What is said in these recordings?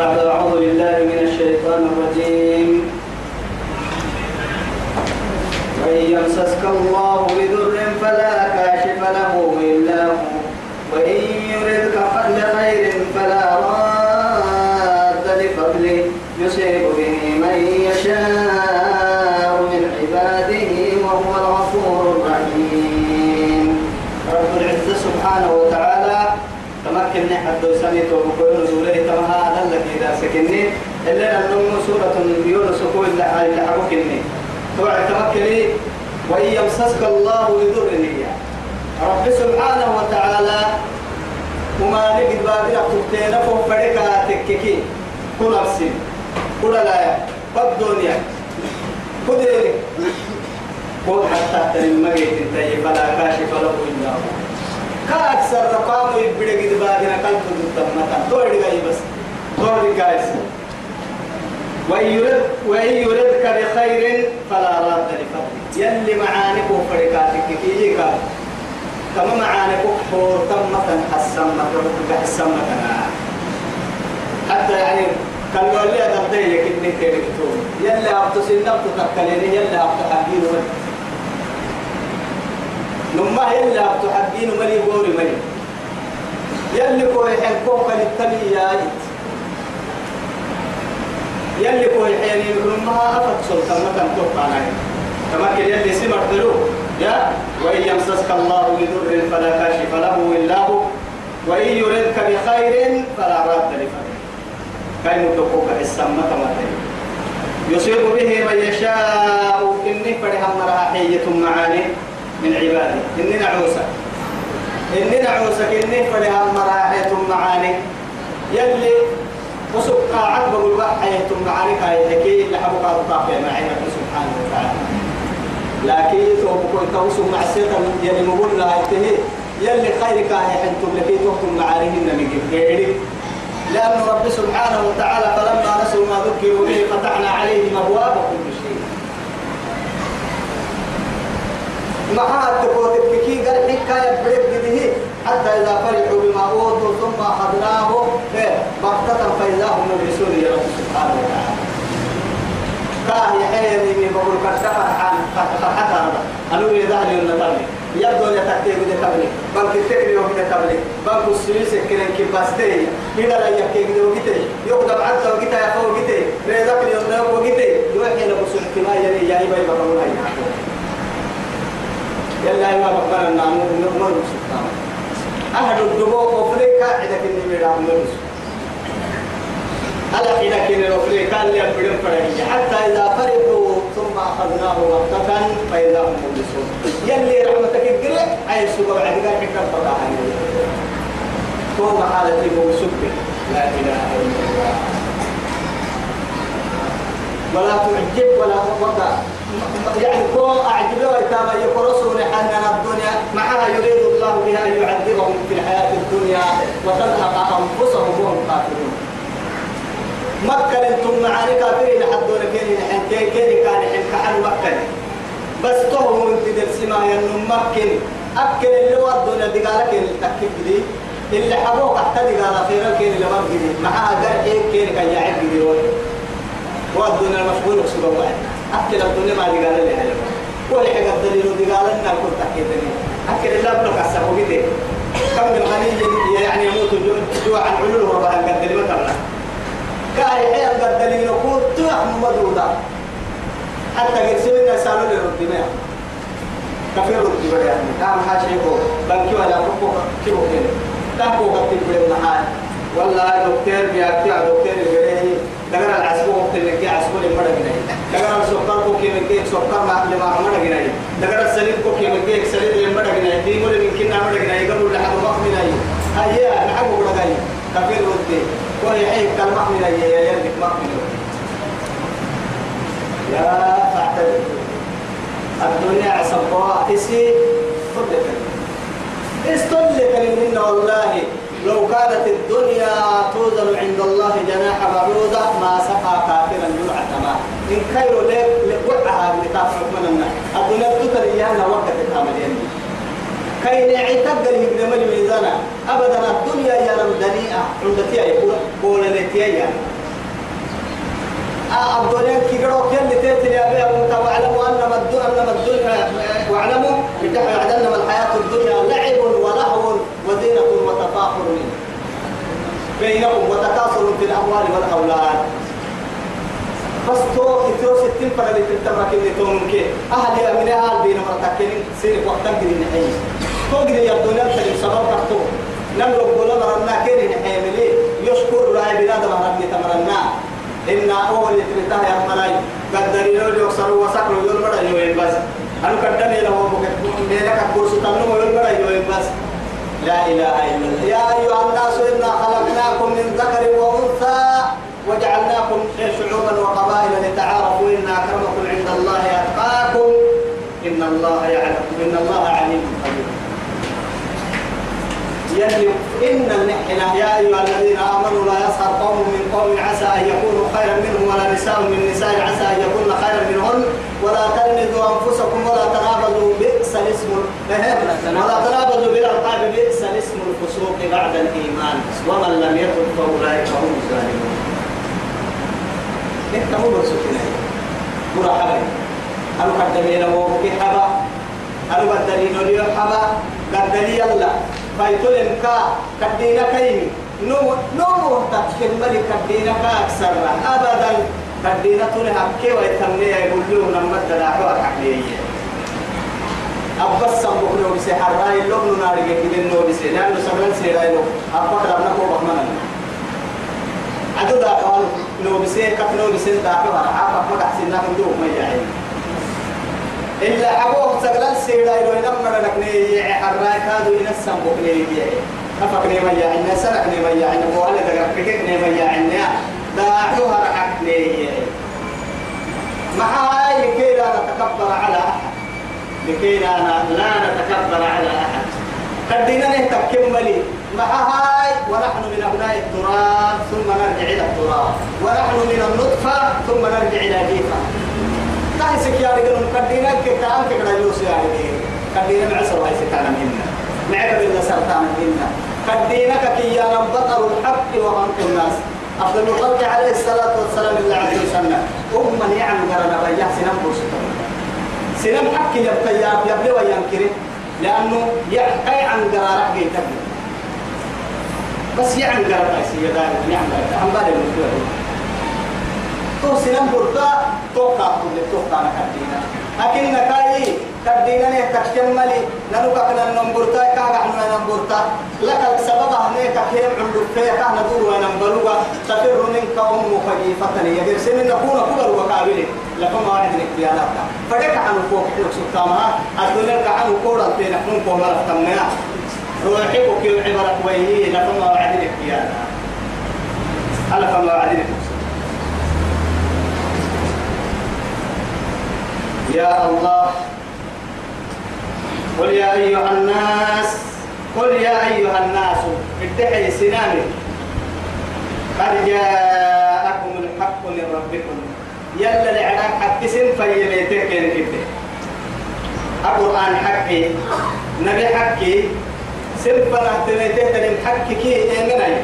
بعد أعوذ بالله من الشيطان الرجيم. وإن يمسسك الله بضر فلا كاشف له إلا هو. وإن يردك بخير فلا راد لفضله. يصيب به من يشاء من عباده وهو الغفور الرحيم. رب العزة سبحانه وتعالى حتى سميت وبكل نزوله تما الذي إذا سكني إلا أنه سورة يونس كل اللي حبكني توعد تمكني. وإن يمسسك الله بضر رب سبحانه وتعالى وما نجد بابنا تبتين فوق فريقا تككي. كل أرسل. كل لا. بالدنيا كديري قول حتى تنمجي تنتهي فلا كاشف له إلا هو. كأكثر رقام يبدأ قد بابنا قلب التمتا توري جاي بس توري جايس وإن يرد وإن يردك بخير فلا راد لفضله يلي معانك وفريقاتك كي كما معانك حور تمة حسمة حسمة حتى يعني قالوا لي هذا بدي كني كيرتو يلا أبتو سنة تتكلمي يلا أبتو حبين ولي نما يلا أبتو حبين ملي بوري ملي. يلي كوي حنكوك للتلي يا يلي كوي حيني نما أفت سلطان مكان توقع عليه كما كان يلي سمر دلو. يا وإن يمسسك الله بضر فلا كاشف له إلا هو. وإن يردك بخير فلا راد لفضله. كاي متوقوك السمة متى يصيب به من يشاء. إني فرها مراحية معاني. من عباده إني نعوسك. إني نعوسك. إني فرها مراحية معاني. يلي وسق قاعد بقول بقى معاني كاي حكي اللي أبطاق يا معي سبحانه وتعالى. لكن توبك توسو مع السيطة يلي مقول لها يتهي. يلي خيرك هي حنتم لكي تحكم معانيهن من غيرك لأن رب سبحانه وتعالى مع التقوت الكي قال حكاية بريك به حتى إذا فرحوا بما أوتوا ثم أخذناه بغتة فإذا هم مبلسون يا رب سبحانه وتعالى. كاه يحيي من بقول كتفر عن فتحت هذا أنو يدعي النتابي يبدو يتكتب بدي تبلي بل كتير يوم بدي تبلي بل كسريس كنا كباستي هنا لا يكيد وقتي. يقدر عدد وقتي يا فوق وقتي. اليوم لا وقتي يوحي سلطة يعني يعني باي بقول هاي يلا يا بقرا النامو نمر سبحانه أهل الدبوب وفريقا عندك النمير عمر على حين كنا نفري كان لي بدم فرعي. حتى إذا فرحوا ثم أخذناه وقتا فإذا هم مبلسون يلي رحمتك الجري أي سوق بعد ذلك حكم فرعا ثم حالتي بوسك لا إله إلا الله. ولا تعجب ولا تقطع يعني كون أعجب ويتابع يقرصون حننا الدنيا معها يريد الله بها أن يعذبهم في الحياة الدنيا وتلحق أنفسهم وهم كافرون مكة أنتم معاني كافرين حدونا كيني نحن كيني كيني كان نحن كحل مكة بس تهم انت درسما ينو مكة أكل اللي ودونا دقالك اللي تكيب دي. اللي حبوك حتى دقالة خيرا كيني لما بجدي معها قرحي كيني كان يعب دي ودونا المشغول بسبب واحد. أكل الدنيا ما دقالة اللي هاي ولا حاجة الدليل دقالة إنها كنت تكيبني أكل اللي أبنك أسحبه كده كم من غني يعني يموت جوعا علول وربها قد مثلا كاي حيل قد دليل يقول تروح مدودا حتى قرسمنا سالوا لي رد ما كفي رد بڑے يعني. كام حاشي هو بنكي ولا كوكو كيو كده تاكو قد بڑے محال والله دكتور بيأتي دكتور الجريه دغنا العسكو وقت اللي كي عسكو اللي مرة جنيه. دغنا السكر كو كي من كي سكر ما اللي ما مرة جنيه. دغنا السليم كو كي من كي سليم اللي مرة جنيه. دي مول من كنا مرة جنيه قبل لحد وقت من اي هيا نحبه ولا جاي كفي رد وهي حين كلمة من يا يلك ما من يا فاعتبر الدنيا عصبها اسي طلق استلق منهن والله لو كانت الدنيا توزن عند الله جناح بعوضة ما سقى كافرا جرعة ماء إن خير لك لقعها بتافرق من النار الدنيا تتريانا وقت التعملين كي نعتق الهجرة من الميزانة أبدا الدنيا يا رب دنيئة. عندتي يقول قول نتيا الدنيا كيرو كل تيتي يا بيه واعلموا أنما الدنيا أنما الدنيا واعلموا انما الحياة الدنيا. لعب ولهو وزينة وتفاخر بينهم وتكاثر في الأموال والأولاد. بس تو تو ستين فرد تلتمك اللي تو ممكن أهل يا من أهل بينا مرتكين سير وقتك دي نحيي. تو قد يبدو نفسك سبب رحتو نملك بولا مرنا كين نحيي ملي يشكر رأي بلاد مرنا تمرنا. إن أول يترتاه يا ملاي. قدري لو يكسروا وسكروا يقول بڑا يوين بس. أنا قدرني له ميلك كورس تنو يقول بڑا يوين بس. لا إله إلا الله. يا أيها الناس إنا خلقناكم من ذكر وأنثى وجعلناكم شعوبا وقبائل لتعارفوا إن أكرمكم عند الله أتقاكم. إن الله يعلم. إن الله عليم. يلي إن النحنة يا أيها الذين آمنوا لا يسخر قوم من قوم عسى أن يكونوا خيرا منهم ولا نساء من نساء عسى أن يكون خيرا منهن. ولا تلمذوا أنفسكم ولا تنابذوا بئس الاسم ولا تنابذوا بالألقاب بئس الاسم الفسوق بعد الإيمان. ومن لم يتب فأولئك هم الظالمون. إنت مو برسولنا مرا حبا أنا قدمي له حبا أنا بدلي نولي حبا قدلي يلا فايتولن كا كدينا كيمي نو نو تكفل ملك كدينا كا أكثر أبدا كدينا تولي حكي ويتمني يقول له نمت دلاحوا حكي أبس سمبوك نو بسي حراي لوب ناري كده نو بسي لأنه سبلن سيراي لو أبقى ربنا كو بحمنا عدو دا قال نو بسي كف نو بسي دا كو عاقب ما تحسنا من دو ما يعين إلا حبوه سجلال سيدا يلو ينمر لك ني حراي كادو ينسم بوك ني يبيعي أفك ني ما يعين سرق ني ما يعين بوهل دقرق بكك ني ما يعين داعوها رحك ني مع هاي لكي لا نتكبر على أحد. لكي لا نتكبر على أحد. قدنا نهتكم ملي مع هاي ونحن من أبناء التراب ثم نرجع إلى التراب. ونحن من النطفة ثم نرجع إلى جيفة. تاي سكيا رجل قدنا كتان كذا يوسف يعني قدنا معسر هاي سكانا منا معك بالله سرطان منا قدنا كيا نبطل الحق وهم الناس. أفضل الخلق عليه الصلاة والسلام الله عليه وسلم أم يعلم قرنا بيا سنم برسطة سنم حق يبقى يبلي وينكره لأنه يحكي عن قرارة جيتك بس يعني قرارة سيدان يعني عن بالي تو سنم برتا تو كاكو تو كانا كدينا. أكن نكاي كدينا نه تكملي. نلو كنا نمبرتا كاغا عنا نمبرتا. لك السبب هني كهيم عند فيا كان دور وأنا نمبروا تفر منك أم خليفة يجر سن نكون كبر وكابل لكم واحد الاختيارات فدك عن فوق حلوك سكتامها الدنيا كعن كورا تين نحن كوما رفتمنا روحي وكيو عبرك ويهي لكم واحد الاختيارات على فما واحد الاختيارات يا الله. قل يا أيها الناس قل يا أيها الناس. اتحي سنامي قد جاءكم الحق من ربكم. يلا لعلاك حق سن فيليتك كده القرآن حقي نبي حقي. سنفنا تليتك تلم حقي كي إيمني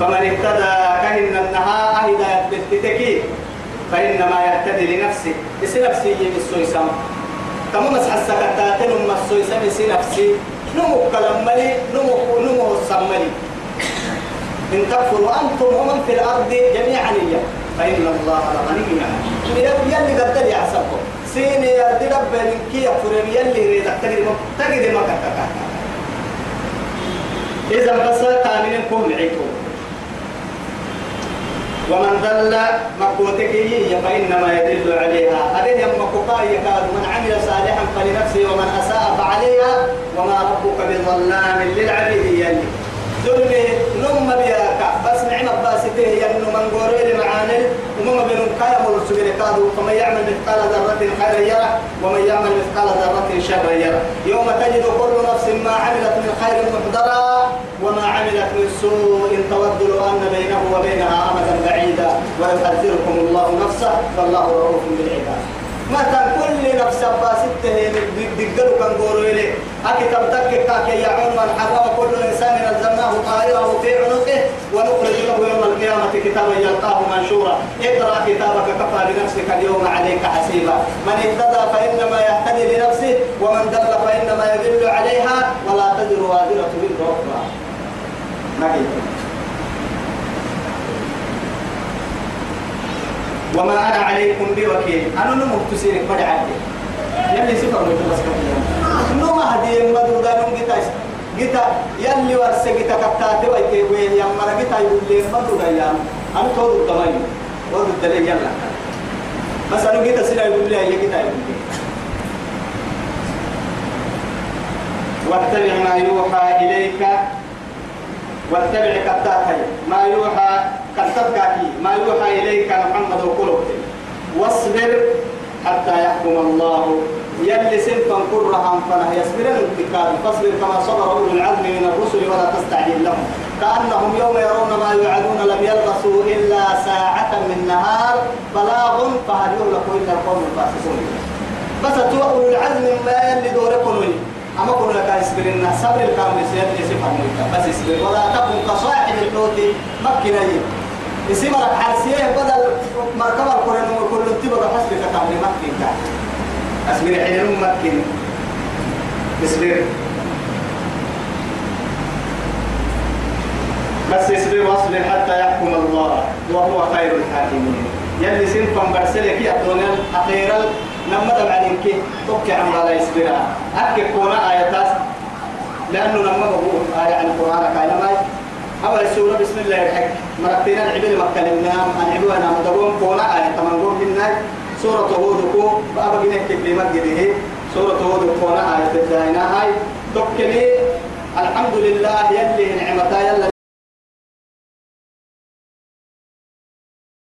فمن اهتدى كهن النها أهدا يتتكي فإنما يهتدي لنفسه. بس نفسي يجي السويسام تمام مسح السكتات نم السويسام بس نفسي. نمو كلام ملي نمو نمو السملي إن تكفروا أنتم ومن في الأرض جميعا إياه. فإن الله لغني عنه. يلي قد لي أحسبكم سين يرد رب كي يكفر يلي يريد تجد تجد ما كتك إذا بس تامين كون عيكم ومن ضل مكوتك فإنما يدل عليها. هذه يم مكوكا يكاد من عمل صالحا فلنفسه ومن أساء فعليها وما ربك بظلام للعبيد يلي. ظلمي نم بياك بس نعم باسته ينو من قوري معانل ومم بين كايا مرسل كادو فمن يعمل مثقال ذرة خيرا يرى ومن يعمل مثقال ذرة شرا يرى يوم تجد كل نفس ما عملت من خير محضرا وما عملت من سوء تود لو أن بينه وبينها أمدا بعيدا ويحذركم الله نفسه والله رؤوف بالعباد. مثلا كل نفس باسته دقلوا كان قولوا إليه. أكتب تك كاكي يعون من حرم كل إنسان نزلناه طائره في عنقه ونخرج له يوم القيامة كتابا يلقاه منشورا. اقرأ كتابك كفى بنفسك اليوم عليك حسيبا. من اهتدى فإنما يهتدي لنفسه ومن دل فإنما يدل عليها ولا تزر وازرة وزر أخرى ما هي وما أنا عليكم بوكيل. أنا نمو تسيرك بدي عدي يلي سفر من بس كتير نوما هدي مدودا نوم جيتا جيتا. يلي ورس جيتا كتاتي ويكي وين يا مرا جيتا يقول لي مدودا يا أنا تود الدمائي تود الدليل يلا. بس أنا جيتا سيلا يقول لي يا جيتا يقول لي واتبع ما يوحى إليك. واتبع كتاتي ما يوحى كتبك ما يوحى إليك محمد وقلوب واصبر حتى يحكم الله. يلي سنفا كرها فلا يصبرن الكتاب فاصبر كما صبر أولو العزم من الرسل ولا تستعجل لهم. كأنهم يوم يرون ما يوعدون لم يلبثوا إلا ساعة من نهار. بلاغ فهل يهلك إلا القوم الفاسقون. بس أولو العزم ما يلي دوركم أما كنا كان يصبرنا صبر الكامل سيد يسفر بس يصبر ولا تكن كصاحب الحوت مكنا اسم لك حرسيه بدل مركبة القرآن وكل تبغى حسبك كامل مكين كان أصبر حين مكين اصبر بس اصبر واصبر حتى يحكم الله وهو خير الحاكمين. يلي سنفا برسلك يا دونيل أخيرا. لما تبعدين كي توكي عم لا يصبر أكي كونا آياتاس. لأنه لما بقول آية عن القرآن كاينا ماي. أول سورة بسم الله الرحمن مرتين العبد مكلمنا عن عبوانا مدبون كونا آية تمنقول بالناي سورة هود كو. بأبا جنيه كلمة جديه. سورة هود كونا آية الدائنة هاي. توكلي الحمد لله يلي نعمتا. يلا